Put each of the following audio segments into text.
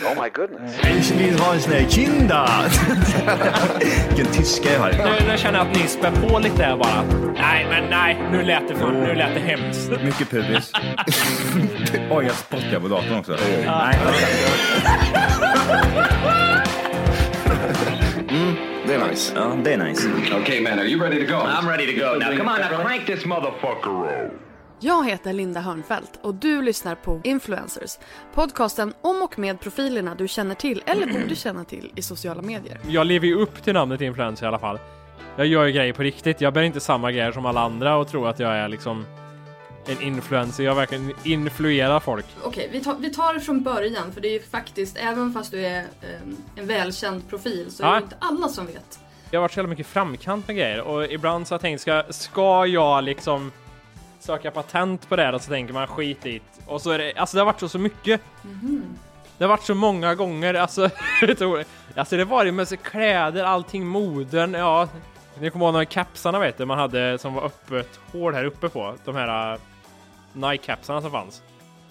Ich vill ha en sån här kinda. Vilken tyska jag har. Nu, nu känner jag att ni spär på lite här bara. Nej, men nej, nu lät det, för, nu lät det hemskt. Mycket pubis. Oj, jag spottar på datorn också. Nej. Det är nice. Ja, det är nice. okay, man, are you ready to go? I'm ready to go now. Come on, now crank this motherfucker up. Jag heter Linda Hörnfeldt och du lyssnar på Influencers. Podcasten om och med profilerna du känner till eller borde känna till i sociala medier. Jag lever ju upp till namnet influencer i alla fall. Jag gör ju grejer på riktigt. Jag bär inte samma grejer som alla andra och tror att jag är liksom en influencer. Jag verkligen influerar folk. Okej, vi, tar, vi tar det från början för det är ju faktiskt, även fast du är en, en välkänd profil så är Ja. det inte alla som vet. Jag har varit så jävla mycket framkant med grejer och ibland så har jag tänkt, ska, ska jag liksom söka patent på det här och så tänker man skit i det. Och så är det, alltså det har varit så, så mycket. Det har varit så många gånger, alltså, alltså det var ju med sig kläder, allting, moden, ja. Ni kommer ihåg de här kapsarna vet du, man hade som var öppet hål här uppe på, de här uh, Nike-kapsarna som fanns.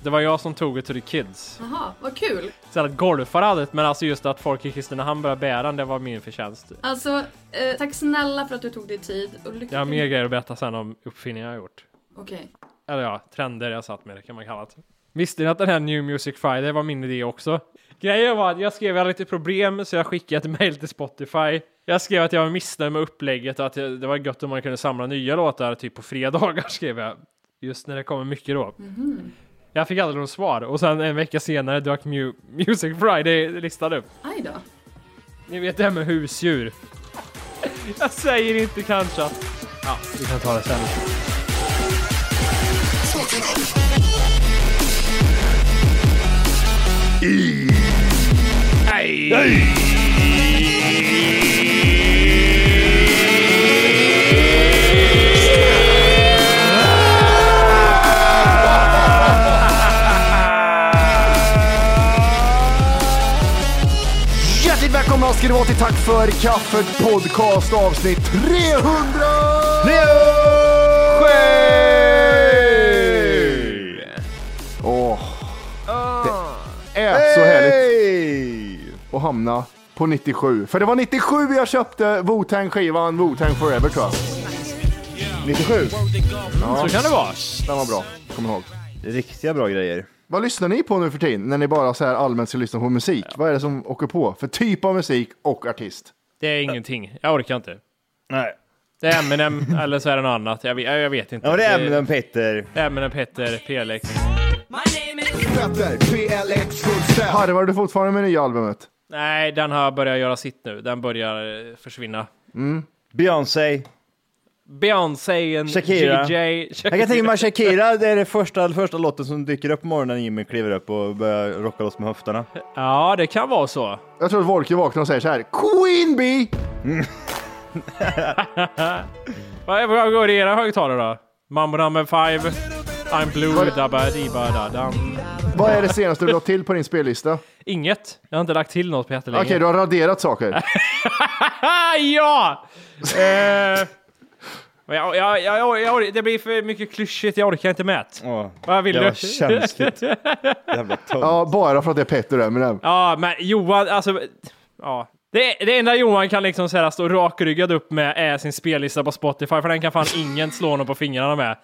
Det var jag som tog det till the kids. Jaha, vad kul! Så att golfare hade men alltså just att folk i Kristinehamn började bära den, det var min förtjänst. Alltså, eh, tack snälla för att du tog dig tid och lycka Jag har mer grejer att berätta sen om uppfinningar jag har gjort. Okej. Eller ja, trender jag satt med det kan man kalla det. Visste ni att den här New Music Friday var min idé också? Grejen var att jag skrev jag hade lite problem så jag skickade ett mail till Spotify. Jag skrev att jag var missnöjd med upplägget och att jag- det var gött om man kunde samla nya låtar typ på fredagar skrev jag. Just när det kommer mycket då. Jag fick aldrig något svar och sen en vecka senare dök Mu- Music Friday listad upp. Aj då. Ni vet det här med husdjur. Jag säger inte kanske att... Ja, vi kan ta det sen. Hjärtligt välkomna ska ni vara till Tack för kaffet podcast avsnitt 300! 300! Hey! Så härligt. Och hamna på 97. För det var 97 jag köpte Wu-Tang skivan Wu-Tang Forever tror jag. 97? Mm, ja. Så kan det vara. Den var bra, kom ihåg. Riktiga bra grejer. Vad lyssnar ni på nu för tiden när ni bara så här allmänt ska lyssna på musik? Ja. Vad är det som åker på för typ av musik och artist? Det är ingenting. Jag orkar inte. Nej. Det är Eminem eller så är det något annat. Jag vet, jag vet inte. Ja, det är Eminem Petter. Det är Eminem Petter, PLX. Harvar du fortfarande med nya albumet? Nej, den har börjat göra sitt nu. Den börjar eh, försvinna. Beyoncé. Beyoncé, en Shakira. JJ. Jag kan tänka mig att Shakira, det är det första, första låten som dyker upp på morgonen när Jimmy kliver upp och börjar rocka loss med höfterna. Ja, det kan vara så. Jag tror att Wolke vaknar och säger så här Queen Bee! Vad vad går det i era högtalare då? Mambo number five. I'm blue, dabba dibba da dam. Vad är det senaste du la till på din spellista? Inget. Jag har inte lagt till något på jättelänge. Okej, du har raderat saker. Ja! Eh, men jag, jag, jag, jag, det blir för mycket klyschigt, jag orkar inte med det. Åh, Vad vill det du? var känsligt. Jävla tönt. Ja, bara för att det är Petter Eminem. Ja, men Johan, alltså... Ja. Det, det enda Johan kan liksom säga stå rakryggad upp med är sin spellista på Spotify, för den kan fan ingen slå honom på fingrarna med.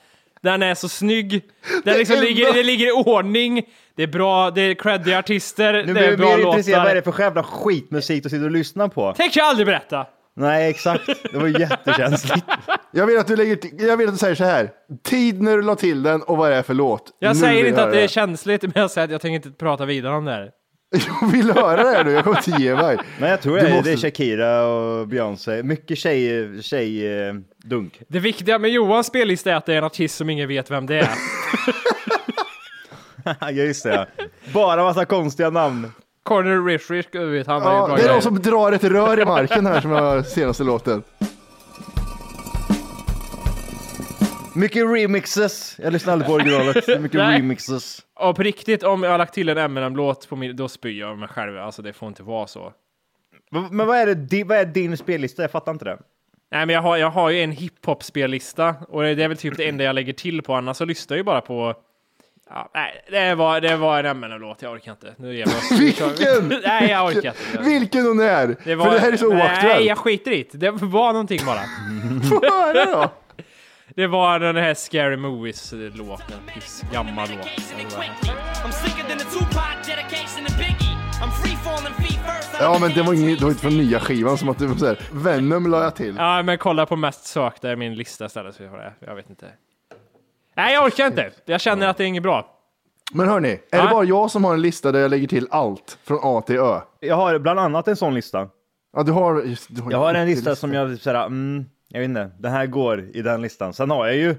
Den är så snygg, den liksom enda- ligger, det ligger i ordning, det är bra, det är creddiga artister, Nu det blir är jag bra mer intresserad. Vad är låtar. det för jävla skitmusik du sitter och lyssnar på? Tänker jag aldrig berätta! Nej, exakt. Det var jättekänsligt. Jag vill att du lägger jag vill att du säger så här. Tid när du la till den och vad det är för låt. Jag Nu säger inte jag att det är känsligt, men jag säger att jag tänker inte prata vidare om det här. Jag vill höra det här nu, jag kommer inte ge mig. Men jag tror det är, måste- det är Shakira och Beyoncé. Mycket tjej, tjej dunk. Det viktiga med Johans spellista är att det är en artist som ingen vet vem det är. Ja, just det. ja. Bara massa konstiga namn. Corner Rich Rich, du vet, han har ju Ja, bra det är grejer. någon som drar ett rör i marken här som jag senaste låten. Mycket remixes. Jag lyssnar aldrig på originalet. Mycket Nej. remixes. Och på riktigt, om jag har lagt till en Eminem-låt på min, då spyr jag mig själv. Alltså det får inte vara så. Men vad är, det, di- vad är din spellista? Jag fattar inte det. Nej, men jag har, jag har ju en hiphop-spellista och det är väl typ det enda jag lägger till på, annars så lyssnar jag ju bara på... Ja, nej, det var, det var en Eminem-låt, jag orkar inte. Nu ger jag. Vilken? Nej, jag orkar inte. Vilken hon är! Det var, För det här är så Nej, oaktuellt. jag skiter i det. Det var någonting bara. Få höra då! Det var den här Scary Movies-låten. Piss, gammal låt. Ja men det var, inget, det var inte från nya skivan som att det var såhär, Venom la jag till. Ja, men kolla på mest sökta i min lista istället. Så jag, får det. jag vet inte. Nej, jag orkar inte. Jag känner att det är inget bra. Men hörni, är Ja. det bara jag som har en lista där jag lägger till allt från A till Ö? Jag har bland annat en sån lista. Ja du har, just, du har Jag har en skitlig lista som jag typ såhär, mm, jag vet inte, den här går i den listan. Sen har jag ju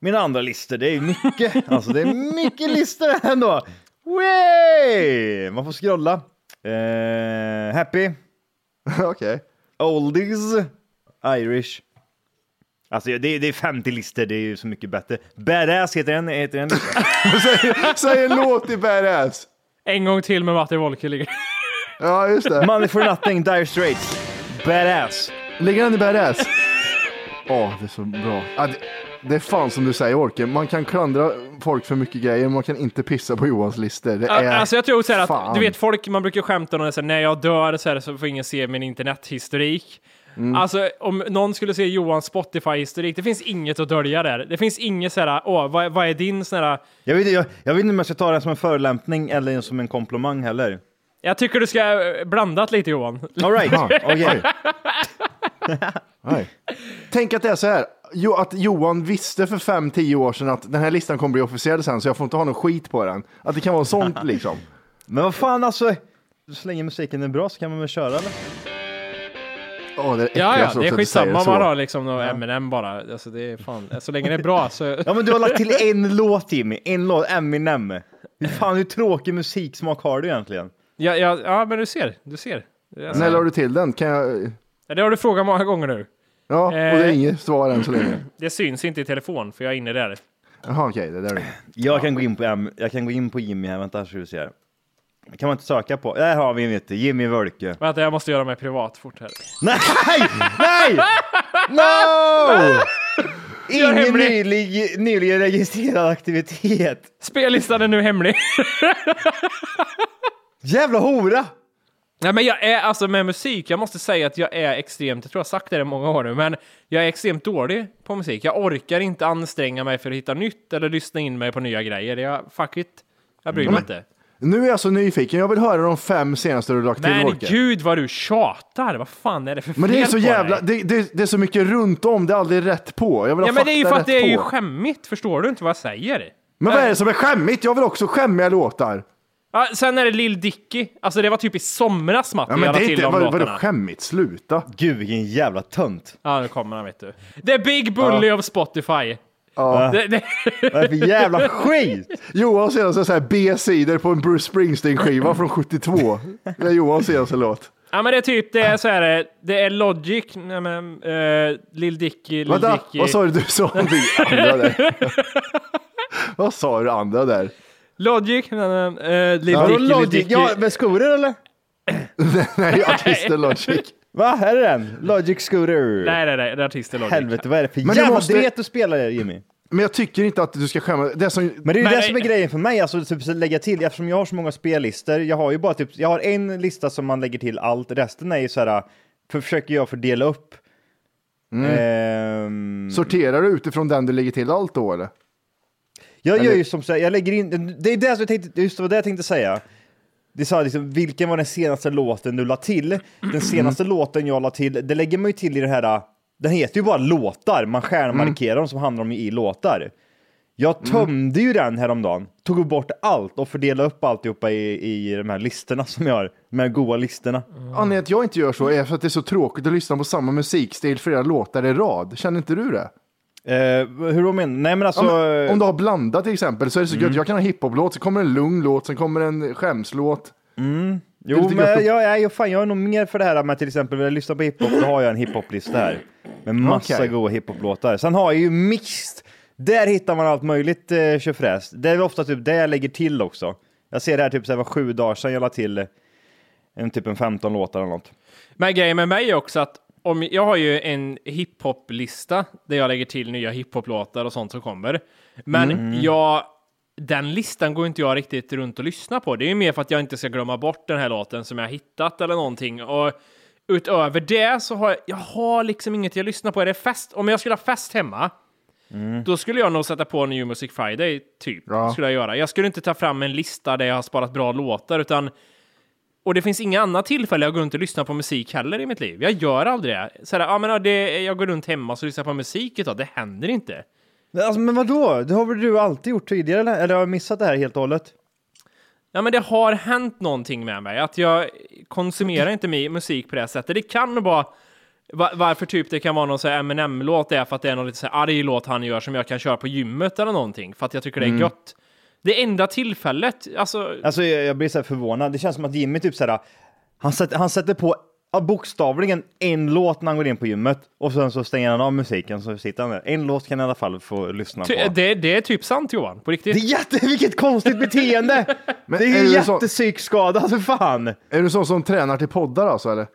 mina andra listor, det är ju mycket, alltså det är mycket listor ändå. Way! Man får scrolla. Eh, happy, Okej. oldies, Irish. Alltså det, det är 50 listor, det är ju så mycket bättre. Badass heter en, heter en lista. Säg, säg en låt i Badass! En gång till med Matti Wolke ligger. Ja just det. Money for nothing, Dire Straits. Badass. Ligger den i Badass? Åh, det är så bra. Ja, det, det är fan som du säger Orke, man kan klandra folk för mycket grejer, man kan inte pissa på Johans listor. Det är... Alltså jag tror så här att, du vet folk, man brukar skämta om det så här, när jag dör så, här, så får ingen se min internethistorik. Mm. Alltså om någon skulle se Johans Spotify-historik, det finns inget att dölja där. Det finns inget så här, åh, vad, vad är din sån här... Jag vet, jag, jag vet inte om jag ska ta det som en förolämpning eller som en komplimang heller. Jag tycker du ska eh, blandat lite Johan. All right. Nej. Tänk att det är så här, jo, att Johan visste för fem, tio år sedan att den här listan kommer bli officiell sen, så jag får inte ha någon skit på den. Att det kan vara sånt liksom. Men vad fan alltså, så länge musiken är bra så kan man väl köra eller? Åh, det är Ja, ja, det är skitsamma om man har liksom något Eminem bara. Alltså det är fan, så länge det är bra så... Ja men du har lagt till en låt Jimmy, en låt, Eminem. Hur fan hur tråkig musiksmak har du egentligen? Ja, ja, ja men du ser, du ser. Alltså, När la du till den? Kan jag... Ja, Det har du frågat många gånger nu. Ja, och det är Eh. inget svar än så länge. Det syns inte i telefon, för jag är inne där. Jaha, okej, det där är det. Jag kan gå in på, Em- jag kan gå in på Jimmy här, vänta ska vi se här. Kan man inte söka på? Där har vi vet du, Jimmy Wölke. Vänta, jag måste göra mig privat fort här. Nej! Nej! No! Ingen hemlig. nylig, nyligen registrerad aktivitet. Spellistan är nu hemlig. Jävla hora! Nej, men jag är alltså med musik, jag måste säga att jag är extremt, jag tror jag har sagt det i många år nu, men jag är extremt dålig på musik. Jag orkar inte anstränga mig för att hitta nytt eller lyssna in mig på nya grejer. Jag, fuck it. Jag bryr mig inte. Nu är jag så nyfiken, jag vill höra de fem senaste du lagt till Men Orke. gud vad du tjatar! Vad fan är det för Men det är fel så jävla, det, det, det är så mycket runt om, det är aldrig rätt på. Jag vill ha Ja men det är ju för att det är ju på. skämmigt, förstår du inte vad jag säger? Men vad är det som är skämmigt? Jag vill också skämmiga låtar. Ja, sen är det Lil Dicky, alltså det var typ i somras Matti Ja, men det är inte, vad, vadå skämmigt? Sluta. Gud vilken jävla tönt. Ja, nu kommer han vet du. The Big Bully of Spotify. Ja. Det, det, Vad är för jävla skit? Johan senaste så här B-sidor på en Bruce Springsteen-skiva från 72. Det är Johans senaste låt. ja men det är typ, det är så här, det är Logic, nej men, uh, Lil Dicky, Lil Vänta, Dicky. vad sa du? Du sa någonting andra där. Vad sa du andra där? Logic, men, äh, Lil Ja, Dicky, Lil Logic, Dicky. ja, med skoter eller? Nej, artisten Logic. Va, här är den? Logic Scooter. Nej, nej, nej, det är artisten Logic. Helvete, vad är det för Men du jävla måste- dret du spelar Jimmy? Men jag tycker inte att du ska skämmas. Det som, Men det är ju Men- det som är grejen för mig, alltså typ så lägga till, eftersom jag har så många spellistor, jag har ju bara typ, jag har en lista som man lägger till allt, resten är ju så här, för, försöker jag fördela upp. Mm. Ehm, sorterar du utifrån den du lägger till allt då eller? Jag gör eller- ju som så här, jag lägger in, det är det som jag tänkte, just det var det jag tänkte säga. Det sa liksom, vilken var den senaste låten du la till? Den senaste låten jag la till, det lägger man ju till i det här, den heter ju bara låtar, man stjärnmarkerar dem som handlar om i låtar. Jag tömde ju den häromdagen, tog bort allt och fördelade upp alltihopa i, i de här listorna som jag har, de här goa listorna. Anledningen till att jag inte gör så är för att det är så tråkigt att lyssna på samma musikstil flera låtar i rad. Känner inte du det? Eh, hur då menar Nej men alltså, Ja, men, om du har blandat till exempel så är det så gött. Jag kan ha hiphop-låt, så kommer en lugn låt, sen kommer en skämslåt. är jo men jag, jag, jag, fan, jag är nog mer för det här med till exempel, vill jag lyssna på hiphop, då har jag en hiphop-lista här. Med massa Okej. goa hiphop-låtar. Sen har jag ju mixed, där hittar man allt möjligt eh, tjofräs. Det är ofta typ det jag lägger till också. Jag ser det här typ så här, var sju dagar sedan jag la till eh, en typ en 15 låtar eller något. Men grejen med mig är också att om, jag har ju en hiphop-lista där jag lägger till nya hiphop-låtar och sånt som kommer. Men jag, den listan går inte jag riktigt runt och lyssnar på. Det är ju mer för att jag inte ska glömma bort den här låten som jag har hittat eller någonting. Och utöver det så har jag, jag har liksom inget jag lyssnar på. Är det fest? Om jag skulle ha fest hemma, då skulle jag nog sätta på New Music Friday, typ. Ja. Skulle jag göra. Jag skulle inte ta fram en lista där jag har sparat bra låtar, utan och det finns inga andra tillfällen jag går runt och lyssnar på musik heller i mitt liv. Jag gör aldrig det. Så här, ja, men, det jag går runt hemma och lyssnar på musik idag. Det händer inte. Men, alltså, men vadå? Det har väl du alltid gjort tidigare eller? Eller har jag missat det här helt och hållet? Ja, men det har hänt någonting med mig. Att jag konsumerar inte musik på det sättet. Det kan vara va- varför typ det kan vara någon så här Eminem-låt, det är för att det är någon lite så här arg låt han gör som jag kan köra på gymmet eller någonting. För att jag tycker det är gött. Det enda tillfället, alltså, Alltså jag, jag blir så här förvånad. Det känns som att Jimmy typ så här, han, sätter, han sätter på ja, bokstavligen en låt när han går in på gymmet och sen så stänger han av musiken så sitter han där. En låt kan han i alla fall få lyssna ty- på. det, det är typ sant Johan, på riktigt. Det är jätte, vilket konstigt beteende! Men det är är ju det så- jättepsykskadad för fan! Är du sån som tränar till poddar alltså eller?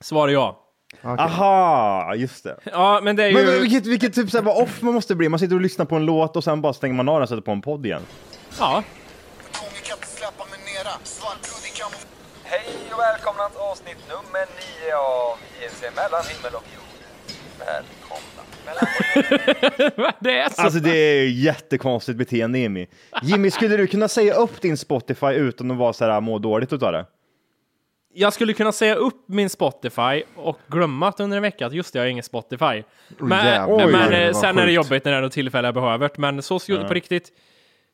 Svar ja. Aha, just det. Ja, men det är ju... Men, men vilket, vilket typ såhär, vad off man måste bli. Man sitter och lyssnar på en låt och sen bara stänger man av den och sätter på en podd igen. Ja. Hej och välkomna till avsnitt nummer nio av JLC mellan himmel och jord. Välkomna. Mellan det är så. Alltså det är jättekonstigt beteende Jimmy. Jimmy, skulle du kunna säga upp din Spotify utan att vara så här må dåligt utav det? Jag skulle kunna säga upp min Spotify och glömma att under en vecka att just det, jag har ingen Spotify. Men, jävlar, men, vad eh, sen är det jobbigt när det är något tillfälle jag behöver. Men så skulle på riktigt.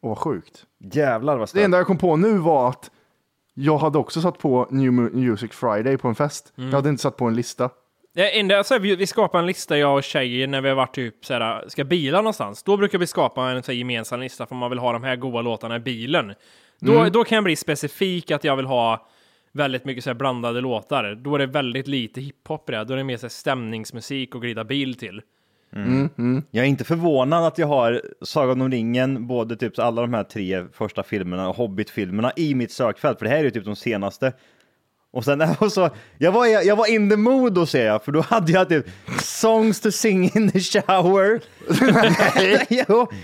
Åh, vad sjukt. Jävlar vad Det stört. enda jag kom på nu var att jag hade också satt på New Mu- Music Friday på en fest. Jag hade inte satt på en lista. Det enda, så här, vi, vi skapar en lista, jag och tjejer, när vi har varit typ så här, ska bila någonstans. Då brukar vi skapa en så här, gemensam lista för man vill ha de här goda låtarna i bilen. Då, då kan jag bli specifik att jag vill ha väldigt mycket så här, blandade låtar. Då är det väldigt lite hiphop i det. Då är det mer så här, stämningsmusik och glida bil till. Jag är inte förvånad att jag har Sagan om ringen, både typ alla de här tre första filmerna och Hobbit-filmerna i mitt sökfält, för det här är ju typ de senaste. Och sen och så, jag var, jag var in the mood då ser jag, för då hade jag typ songs to sing in the shower. jo.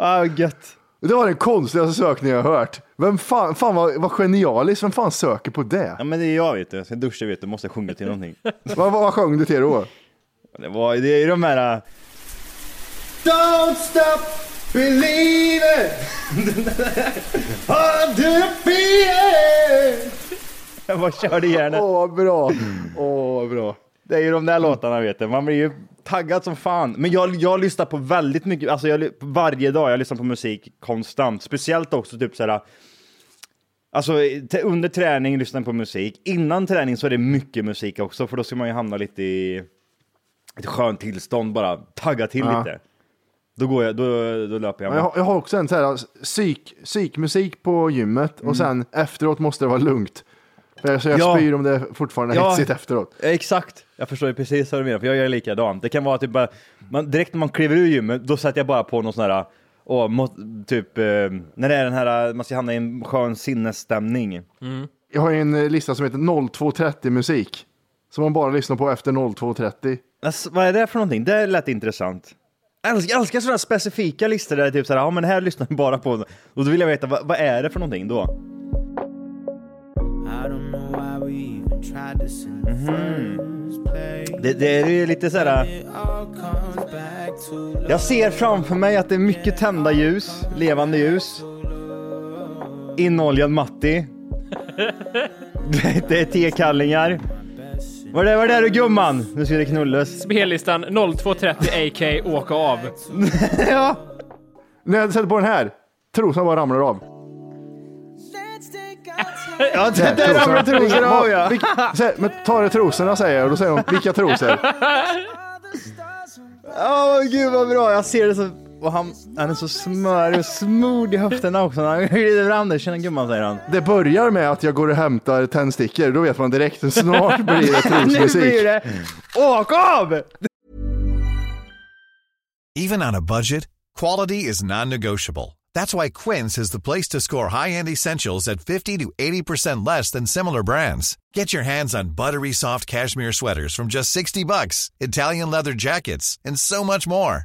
Ah, gött. Det var den konstigaste sökningen jag hört. Vem fan, fan vad, vad genialiskt, vem fan söker på det? Ja men det är jag vet du, jag ska duscha vet du, måste sjunga till någonting. vad, vad, vad sjöng du till då? Det, var, det är ju de här... äh, Don't stop believing on the feeling. Jag bara körde det. Åh, vad bra. Åh, vad bra. Det är ju de där låtarna vet du. Man blir ju taggad som fan. Men jag, jag lyssnar på väldigt mycket, alltså jag, varje dag, jag lyssnar på musik konstant. Speciellt också typ såhär, alltså t- under träning lyssnar jag på musik. Innan träning så är det mycket musik också, för då ska man ju hamna lite i ett skönt tillstånd bara, tagga till Ja. lite. Då går jag, då, då löper jag. Ja, Jag har, jag har också en sån här psyk, psykmusik på gymmet och sen efteråt måste det vara lugnt. För så jag Ja. spyr om det fortfarande är Ja. hetsigt efteråt. Exakt, jag förstår ju precis vad du menar, för jag gör likadant. Det kan vara typ bara, man, direkt när man kliver ur gymmet, då sätter jag bara på någon sån här Och må, typ, eh, när det är den här, man ska hamna i en skön sinnesstämning. Jag har ju en eh, lista som heter 0230 musik. Som man bara lyssnar på efter 0230. Alltså, vad är det för någonting? Det lät intressant. Jag älskar, jag älskar sådana specifika listor där det är typ såhär, ja men här lyssnar jag bara på. Och då vill jag veta, vad, vad är det för någonting då? Det, det är ju lite såhär... Jag ser framför mig att det är mycket tända ljus, levande ljus. Inoljad Matti. Det är tekallingar. Var är det, var är det du gumman? Nu ska det knullas. Spellistan 0230 AK åka av. ja. När jag sätter på den här, trosorna bara ramlar av. Ja, det där ramlar trosor av ja. Vilka- så här, Men ta det trosorna säger jag och då säger de, vilka trosor? Åh gud vad bra, jag ser det så... Och han, han är så smörig och smord i höfterna också. Han glider fram där. Tjena gumman säger han. Det börjar med att jag går och hämtar tändstickor, då vet man direkt, snart blir det nu trosmusik. blir det... Åk av! Even on a budget, quality is non-negotiable. That's why Quince is the place to score high-end essentials at 50 to 80% less than similar brands. Get your hands on buttery soft cashmere sweaters from just 60 bucks, Italian leather jackets, and so much more.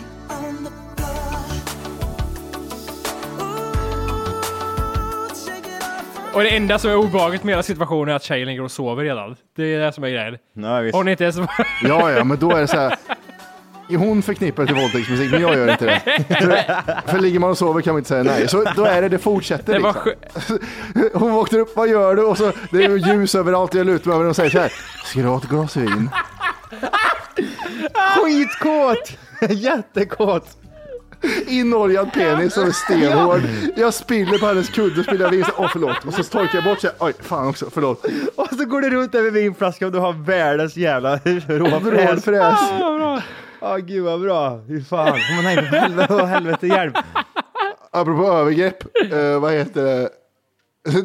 Och det enda som är obehagligt med hela situationen är att tjejen ligger och sover redan. Det är det som är grejen. Nej, visst. Hon är inte ens... Ja, ja, men då är det så här. Hon förknippar till våldtäktsmusik, men jag gör inte det. För, ligger man och sover kan man inte säga nej. Så då är det, det fortsätter Det var liksom. Hon vaknar upp, vad gör du? Och så, det är ljus överallt, jag lutar mig över och säger så här. Ska du ha ett glas vin? Skitkåt! Jättekåt! Inoljad penis som är stenhård. Jag spiller på hennes kudde, spiller vin. Åh förlåt. Och så torkar jag bort så. Oj, fan också, förlåt. Och så går du runt där med vinflaskan och du har världens jävla råfräs. Ja, gud vad bra. Fy fan. Men nej, helvete, helvete hjälp. Apropå övergrepp, eh, vad heter det?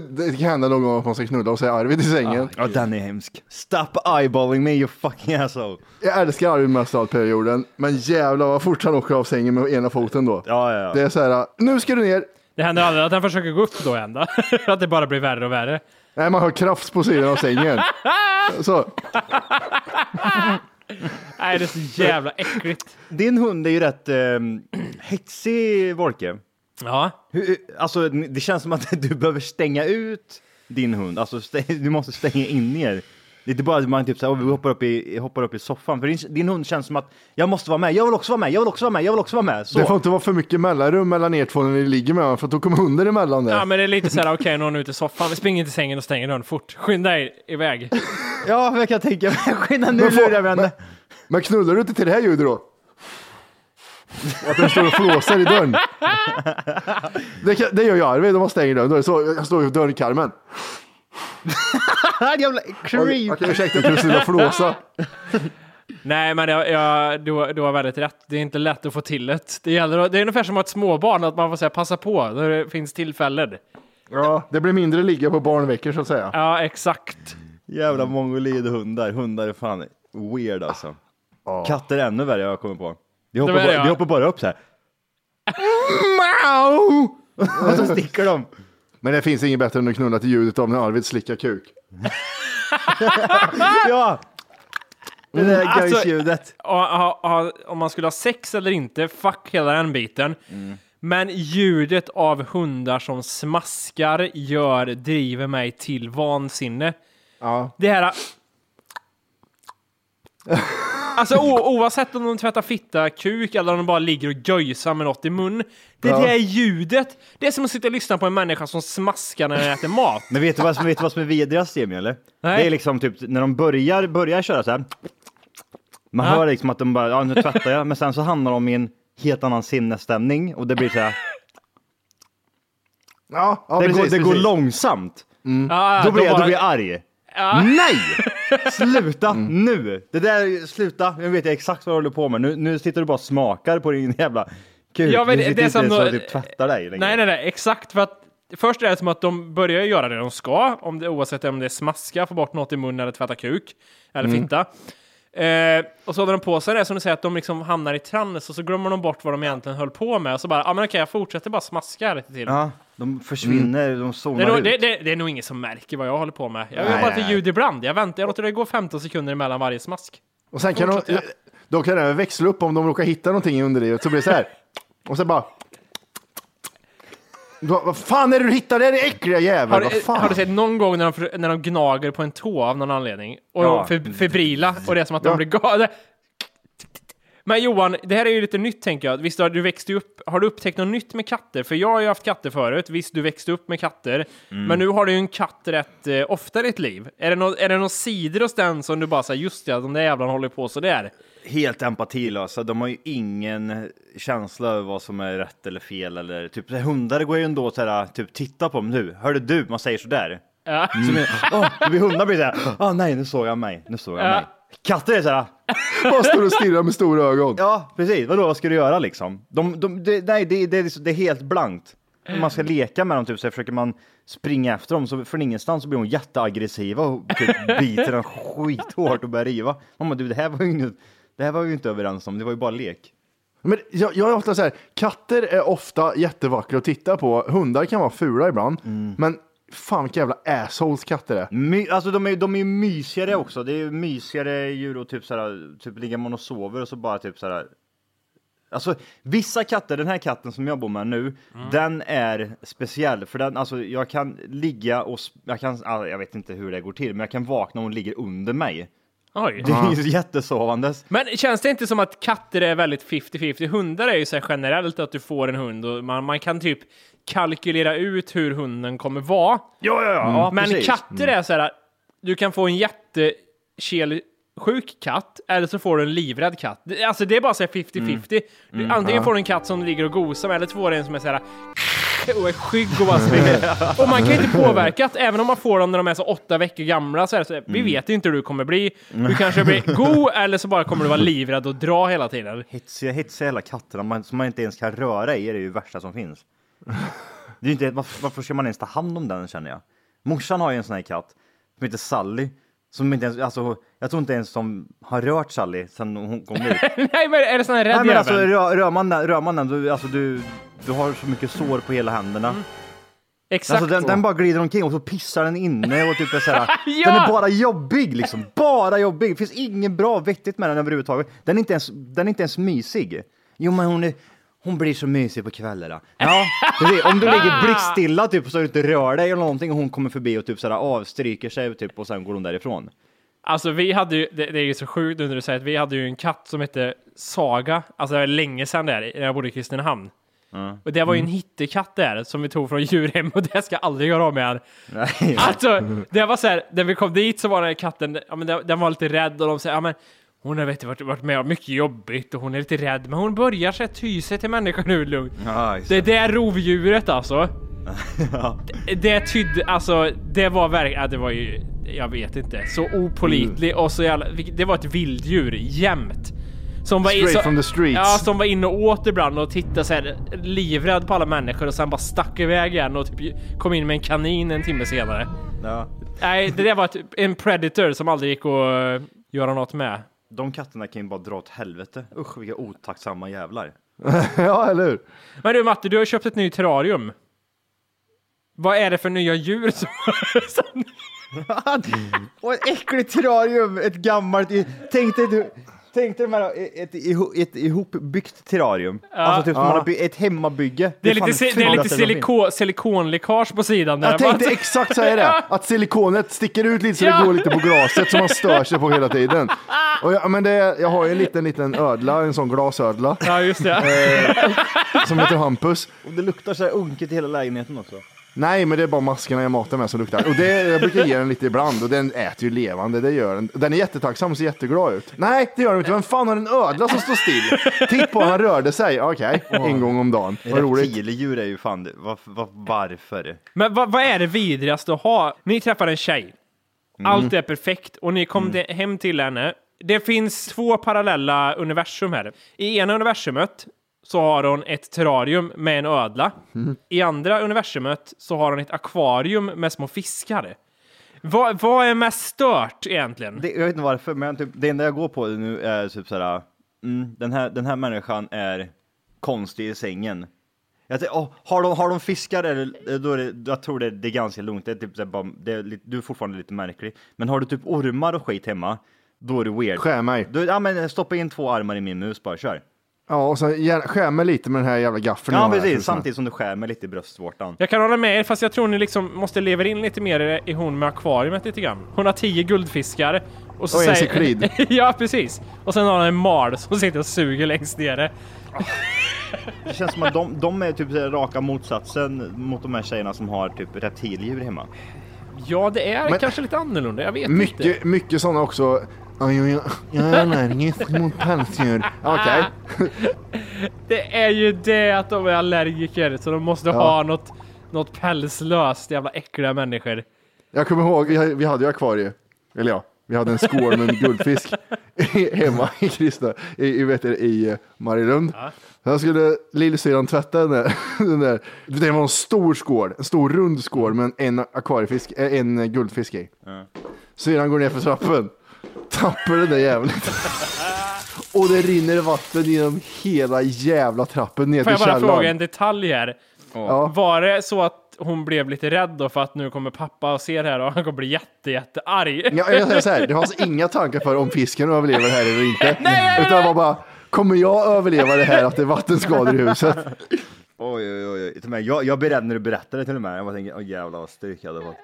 Det kan hända någon gång att man ska knulla och säga Arvid i sängen. Ja, den är hemsk. Stop eyeballing me you fucking asshole. Jag älskar Arvid mest av perioden, men jävlar vad fort han åker av sängen med ena foten då. Ja, ja, ja. Det är så här, nu ska du ner. Det händer aldrig att han försöker gå upp då ända. att det bara blir värre och värre. Nej, man har krafts på sidan av sängen. Så, Nej, det är så jävla äckligt. Din hund är ju rätt eh, hetsig, Wolke. Ja. Hur, alltså, det känns som att du behöver stänga ut din hund. Alltså, du måste stänga in er. Det är inte bara att man typ så här, "Åh, vi hoppar upp, i, hoppar upp i soffan. För din, din hund känns som att jag måste vara med, jag vill också vara med, jag vill också vara med, jag vill också vara med. Så. det får inte vara för mycket mellanrum mellan er två när ni ligger med varandra, för då kommer hunden emellan där. Ja, men det är lite så här, okej, någon är ute i soffan. Vi springer till sängen och stänger dörren fort. Skynda er iväg. Ja, jag kan tänka mig. Skynda nu lurar men, vänner. men knullar du inte till det här ljudet då? Att den står och flåsar i dörren. Det, kan, det gör jag Arvid om man stänger dörren. Då är det så, jag står i dörrkarmen. Jävla creep. Okej, ursäkta, jag skulle flåsa. Nej, men jag, jag, du, har- du har väldigt rätt. Det är inte lätt att få till det. Det, gäller, att- det är ungefär som att ha ett småbarn, att man får säga passa på när det finns tillfällen. Ja, det blir mindre ligga på barnveckor så att säga. Ja, exakt. Jävla mongolidhundar. Hundar är fan weird alltså. Katter är ännu värre jag kommer på. De hoppar, bara, de hoppar bara upp så här. Mau! Och så sticker de. Men det finns inget bättre än att knulla till ljudet av när Arvid slickar kuk. Ja! Det där Alltså-. Och, ha, ha, om man skulle ha sex eller inte, fuck hela den biten. Men ljudet av hundar som smaskar gör, driver mig till vansinne. Ja. Det här... Alltså o, oavsett om de tvättar fitta, kuk eller om de bara ligger och göjsar med något i mun. Det Ja. där ljudet, det är som att sitta och lyssna på en människa som smaskar när den äter mat. Men vet du vad som, vet du vad som är vidrigast Emil? Eller? Nej. Det är liksom typ när de börjar, börjar köra så här. Man Ja. hör liksom att de bara, ja nu tvättar jag, men sen så hamnar de i en helt annan sinnesstämning och det blir så här. Ja, ja det, precis, går, det går precis. långsamt. Ja, Då blir jag, bara- då blir jag arg. Ja. Nej! Sluta Mm. nu! Det där, sluta. Nu vet jag exakt vad du håller på med. Nu, nu sitter du bara och smakar på din jävla kuk. Ja, men du sitter det är inte som ens då- och typ tvättar dig längre. Nej, nej, nej, exakt för att först är det som att de börjar göra det de ska, om det, oavsett om det är smaska, få bort något i munnen eller tvätta kuk eller Mm. Eh, och så håller de på sig det som du säger, att de liksom hamnar i trans och så glömmer de bort vad de egentligen höll på med och så bara, ja ah, men okej, jag fortsätter bara smaska lite till. Ja, de försvinner, de Det zonar är, nog, ut. det, det, det är nog ingen som märker vad jag håller på med. Jag gör Nej, bara lite ljud ibland. Jag väntar, jag låter det gå 15 sekunder emellan varje smask. Och sen kan de, de kan även växla upp om de råkar hitta någonting i underlivet. Så blir det så här. Och så bara. Vad, vad fan är det du hittar? Det är det äckliga jävel. Har, har du sett någon gång när de, när de gnager på en tå av någon anledning? Och Ja. de fe- febrila och det är som att de Ja. blir galna. Men Johan, det här är ju lite nytt tänker jag. Visst har du växt upp, har du upptäckt något nytt med katter? För jag har ju haft katter förut, visst du växte upp med katter. Mm. Men nu har du ju en katt rätt eh, ofta i ditt liv. Är det, nå- är det någon sidor hos den som du bara säger just det, de där jävlarna håller på så där. Helt empatilösa. De har ju ingen känsla över vad som är rätt eller fel. Eller, typ, hundar går ju ändå så här, typ titta på dem nu. Hörde du? Man säger sådär. Ja. Som är, åh, det blir hundar blir så här, åh nej nu såg jag mig, nu såg jag Ja. mig. Katter är så här, Bara står och stirrar med stora ögon. ja precis, vadå vad ska du göra liksom? De, de, det, nej, det, det, är- det är helt blankt. Om man ska leka med dem typ, så försöker man springa efter dem, så från ingenstans så blir de jätteaggressiva och typ biter den skithårt och börjar riva. Mamma du, det här var ju inget, det här var vi ju inte överens om, det var ju bara lek. Men jag, jag är ofta så här, katter är ofta jättevackra att titta på. Hundar kan vara fula ibland. Mm. Men fan vilka jävla assholes katter är. My, alltså de är, de är ju mysigare också. Det är ju mysigare djur och typ såhär, typ ligger man och sover och så bara typ såhär. Alltså vissa katter, den här katten som jag bor med nu, den är speciell för den, alltså jag kan ligga och, jag kan, ah, jag vet inte hur det går till, men jag kan vakna och hon ligger under mig. Oj. Det är ju jättesovandes. Men känns det inte som att katter är väldigt 50-50? Hundar är ju så här generellt att du får en hund och man, man kan typ kalkylera ut hur hunden kommer vara. Ja, ja, ja. ja Men precis. katter är så här, du kan få en jättekelsjuk katt eller så får du en livrädd katt. Det- Alltså det är bara så här 50-50. Du, antingen får du en katt som ligger och gosar med eller så får du en som är så här och är skygg och bara springer. och man kan ju inte påverka att även om man får dem när de är så åtta veckor gamla så är det så här, vi vet inte hur du kommer bli. Du kanske blir god eller så bara kommer du vara livrädd och dra hela tiden. Hetsiga, hetsiga hela katterna man, som man inte ens kan röra i är det ju värsta som finns. Det är inte, varför, varför ska man ens ta hand om den känner jag? Morsan har ju en sån här katt som heter Sally. Som inte ens, alltså, jag tror inte ens de har rört Sally sedan hon kom ut. Nej men är det sån här rädd Nej, men alltså, rör, man den, du, alltså, du, du har så mycket sår på hela händerna. Exakt. Alltså, den, den bara glider omkring och så pissar den inne och typ är så här, Ja! Den är bara jobbig liksom, bara jobbig. Det finns inget bra vettigt med den överhuvudtaget. Den är inte ens, den är inte ens mysig. Jo men hon är, hon blir så mysig på kvällarna. Ja, om du ligger blickstilla typ så du inte rör dig eller någonting och hon kommer förbi och typ så här avstryker sig typ och sen går hon därifrån. Alltså vi hade ju, det, det är ju så sjukt nu när du säger att vi hade ju en katt som hette Saga, alltså det var länge sedan där, när jag bodde i Kristinehamn. Och det var ju en hittekatt där som vi tog från djurhem och det ska jag aldrig göra av med han. Alltså, det var så här, när vi kom dit så var den här katten, ja men den, den var lite rädd och de säger, ja men hon har vet varit, varit med om mycket jobbigt och hon är lite rädd, men hon börjar sig ty sig till människan nu lugnt. Ja, Det där rovdjuret alltså. det, det tydde, alltså det var verkligen, ja, det var ju, jag vet inte, så opolitlig och så jävla, det var ett vilddjur jämt. Som var, Straight så, from the streets. Ja, som var inne och åt ibland och tittade så här livrädd på alla människor och sen bara stack iväg igen och typ kom in med en kanin en timme senare. Ja. Nej, det där var ett, en predator som aldrig gick att uh, göra något med. De katterna kan ju bara dra åt helvete. Usch vilka otacksamma jävlar. ja, eller hur? Men du Matte, du har köpt ett nytt terrarium. Vad är det för nya djur som... som Och ett äckligt terrarium, ett gammalt. Tänk dig, du, Tänk dig här, ett, ett, ett ihopbyggt terrarium. Ja. Alltså typ som Ja. man har ett hemmabygge. Det är lite, det är lite fulaste som finns. siliko, silikonläckage på sidan där. Jag tänkte exakt säga det, att silikonet sticker ut lite så Ja. det går lite på glaset som man stör sig på hela tiden. Och jag, men det, jag har ju en liten, liten ödla, en sån glasödla. Ja, just det. Eh, som heter Hampus. Och det luktar så här unket i hela lägenheten också. Nej, men det är bara maskerna jag matar med som luktar. Och det, jag brukar ge den lite ibland och den äter ju levande, det gör den. Den är jättetacksam och ser jätteglad ut. Nej, det gör den inte. Vem fan har en ödla som står still? Titt på, han rörde sig. Okej, en gång om dagen. Vad roligt. Reptildjur är ju fan det. Var, var, varför? Men vad, vad är det vidrigaste att ha? Ni träffar en tjej. Mm. Allt är perfekt och ni kom de- hem till henne. Det finns två parallella universum här. I ena universumet så har hon ett terrarium med en ödla. Mm. I andra universumet så har hon ett akvarium med små fiskar. Vad, vad är mest stört egentligen? Det, jag vet inte varför, men typ, det enda jag går på nu är typ såhär, mm, den, här, den här människan är konstig i sängen. Jag tänkte, åh, har, de, har de fiskar eller, då är det, jag tror det, det är ganska lugnt, det är typ, så här bara, det är, lite- du är fortfarande lite märklig. Men har du typ ormar och skit hemma, då är du weird. Skär mig. Då, ja men stoppa in två armar i min mus bara, kör. Ja, och så skär mig lite med den här jävla gaffeln. Ja här, precis, samtidigt som du skär mig lite i bröstvårtan. Jag kan hålla med er, fast jag tror ni liksom måste leva in lite mer i hon med akvariet lite grann. Hon har tio guldfiskar. Och, så Och en säger- cyklid. ja, precis. Och sen har hon en mal som sitter och suger längst nere. Det känns som att de, de är typ raka motsatsen mot de här tjejerna som har typ reptildjur hemma. Ja, det är Men- kanske lite annorlunda. Jag vet inte. Mycket, mycket sådana också. Ja, jag, jag, jag är allergisk mot pälsdjur. Okej. Det är ju det att de är allergiker, så de måste Ja. ha något, något pälslöst, jävla äckliga människor. Jag kommer ihåg, vi hade, vi hade ju akvarie. Eller ja, vi hade en skål med en guldfisk hemma i Kristna, i, i, vet du, i eh, Marielund. Jag skulle lillsyrran tvätta den där. Den där. Det var en stor skål, en stor rund skål med en akvariefisk, eh, en guldfisk i. Syrran går ner för trappen, tappar den där jäveln. Och det rinner vatten genom hela jävla trappen ner Får till jag bara källaren. fråga en detalj här? Ja. Var det så att hon blev lite rädd då för att nu kommer pappa och ser det här och han kommer bli jätte, jätte arg? Ja, jag säger så här, det fanns inga tankar för om fisken överlever det här eller inte. Nej, Utan det var bara, kommer jag överleva det här att det är vattenskador i huset? Oj, oj, oj. Jag, jag blir rädd när du berättar det till och med. Jag tänker, åh jävlar vad stryk jag hade fått.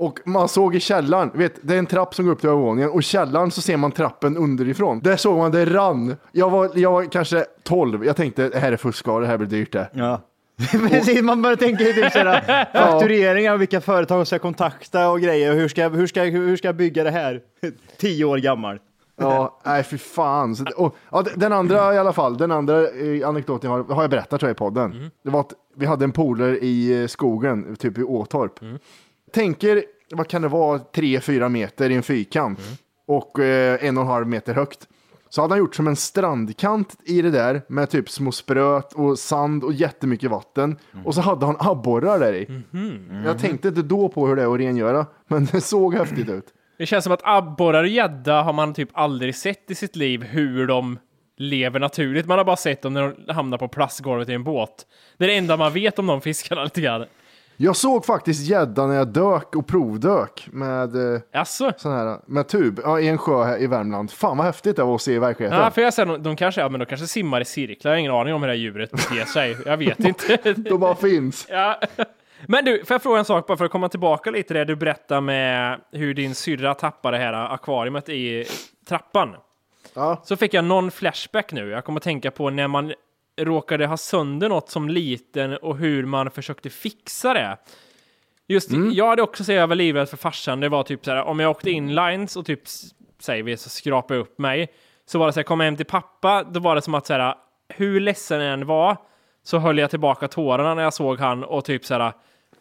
Och man såg i källaren, vet, det är en trapp som går upp till övervåningen och i källaren så ser man trappen underifrån. Där såg man det rann. Jag var, jag var kanske 12, jag tänkte det här är fuskare, det här blir dyrt det. Ja. Precis, man börjar tänka i typ sådär, faktureringar, vilka företag ska jag kontakta och grejer. Och hur ska, jag- hur, ska, hur ska jag bygga det här? Tio år gammal. Ja, nej fy fan. Så, och, ja, den andra i alla fall, den andra eh, anekdoten har, har jag berättat tror jag i podden. Det var att vi hade en polare i eh, skogen, typ i Åtorp. Tänker, vad kan det vara, tre, fyra meter i en fyrkant och eh, en och en halv meter högt. Så hade han gjort som en strandkant i det där med typ små spröt och sand och jättemycket vatten. Och så hade han abborrar där i. Jag tänkte inte då på hur det är att rengöra, men det såg häftigt ut. Det känns som att abborrar och gädda har man typ aldrig sett i sitt liv hur de lever naturligt. Man har bara sett dem när de hamnar på plastgolvet i en båt. Det är det enda man vet om de fiskarna lite grann. Jag såg faktiskt gädda när jag dök och provdök med, eh, Jaså? sån här, med tub ja, i en sjö här i Värmland. Fan vad häftigt det var att se i verkligheten. Ja, för jag säger, de, de kanske, ja, men de kanske simmar i cirklar. Jag har ingen aning om hur det här djuret beter sig. Jag vet inte. De bara finns. Ja. Men du, får jag fråga en sak bara för att komma tillbaka lite till det du berättade med hur din syrra tappade det här akvariet i trappan. Ja. Så fick jag någon flashback nu. Jag kommer att tänka på när man råkade ha sönder något som liten och hur man försökte fixa det. Just, jag hade också så jag var livrädd för farsan. Det var typ så här, om jag åkte inlines och typ, säger vi, så skrapade jag upp mig. Så var det så här, kom jag hem till pappa, då var det som att så här, hur ledsen jag än var, så höll jag tillbaka tårarna när jag såg han och typ så här,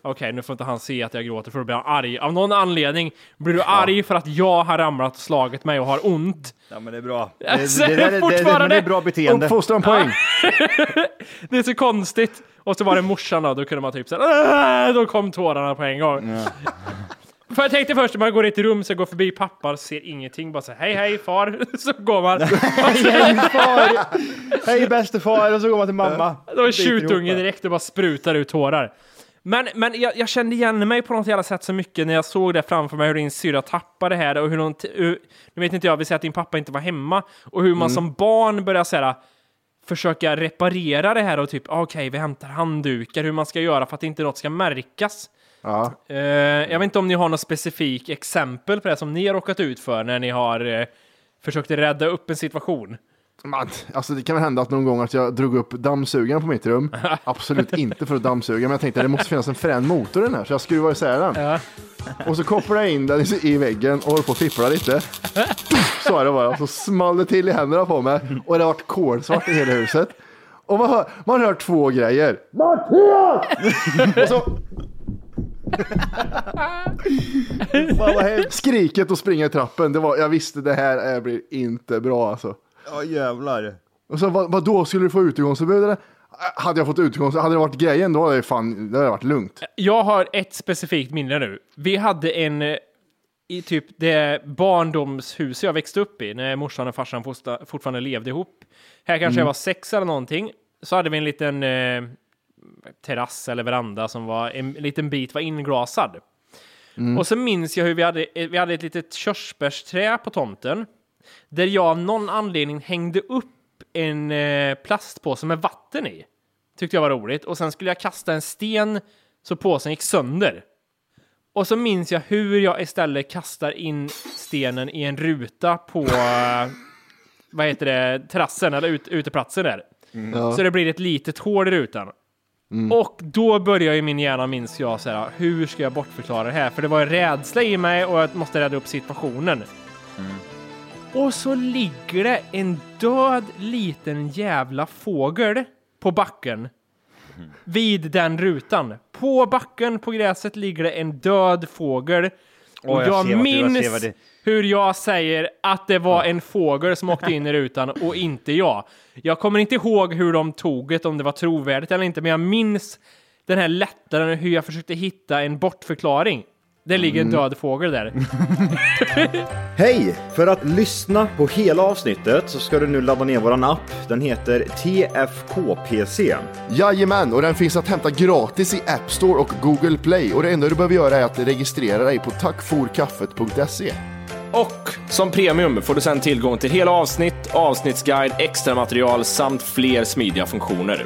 okej, nu får inte han se att jag gråter för då blir han arg. Av någon anledning blir du arg för att jag har ramlat och slagit mig och har ont. Ja men det är bra. Det, Alltså, det, det, det, det, det, är bra beteende. Uppfostran poäng. Det är så konstigt. Och så var det morsan då, då kunde man typ såhär, "Åh!" då kom tårarna på en gång. För jag tänkte först man går i ett rum så går förbi pappa och ser ingenting, bara så hej hej far, så går man. Hej far! Hej bäste far! Och så går man till mamma. Då är tjutungen direkt och bara sprutar ut tårar. Men, men jag, jag kände igen mig på något jävla sätt så mycket när jag såg det framför mig, hur din syrra tappade det här och hur hon... Hur, nu vet inte jag, vi säger att din pappa inte var hemma och hur man Mm. som barn börjar säga försöka reparera det här och typ, ah, okej, vi hämtar handdukar, hur man ska göra för att inte något ska märkas. Ja. Eh, jag vet inte om ni har något specifikt exempel på det som ni har råkat ut för när ni har eh, försökt rädda upp en situation. Man, alltså det kan väl hända att någon gång att jag drog upp dammsugaren på mitt rum. Absolut inte för att dammsuga, men jag tänkte att det måste finnas en frän motor i den här, så jag skruvar isär den. Och så kopplar jag in den i- i väggen och håller på att fippla lite. Så är det bara. Så small det till i händerna på mig och det har varit kolsvart i hela huset. Och man hör, man hör två grejer. Mattias! och så... Skriket och springa i trappen, det var, jag visste det här eh, blir inte bra alltså. Ja jävlar. Och så vad, vad då skulle du få utegångsförbud eller? Hade jag fått utegångsförbud, hade det varit grejen då hade det fan, det hade varit lugnt. Jag har ett specifikt minne nu. Vi hade en eh, i typ det barndomshus jag växte upp i när morsan och farsan fosta- fortfarande levde ihop. Här kanske Mm. jag var sex eller någonting. Så hade vi en liten eh, terrass eller veranda som var en liten bit var inglasad. Mm. Och så minns jag hur vi hade, eh, vi hade ett litet körsbärsträ på tomten. Där jag av någon anledning hängde upp en eh, plastpåse med vatten i. Tyckte jag var roligt. Och sen skulle jag kasta en sten så påsen gick sönder. Och så minns jag hur jag istället kastar in stenen i en ruta på eh, vad heter det, terrassen eller ut, uteplatsen där. Ja. Så det blir ett litet hål i rutan. Mm. Och då börjar ju min hjärna, minns jag, så här, hur ska jag bortförklara det här? För det var en rädsla i mig och jag måste rädda upp situationen. Och så ligger det en död liten jävla fågel på backen. Vid den rutan. På backen på gräset ligger det en död fågel. Och jag minns det- hur jag säger att det var en fågel som åkte in i rutan och inte jag. Jag kommer inte ihåg hur de tog det, om det var trovärdigt eller inte, men jag minns den här lättnaden hur jag försökte hitta en bortförklaring. Det ligger en Mm. död fågel där. Hej! För att lyssna på hela avsnittet så ska du nu ladda ner våran app. Den heter TFKPC. Jajamän, och den finns att hämta gratis i App Store och Google Play. Och det enda du behöver göra är att registrera dig på tackforkaffet.se. Och som premium får du sedan tillgång till hela avsnitt, avsnittsguide, extra material samt fler smidiga funktioner.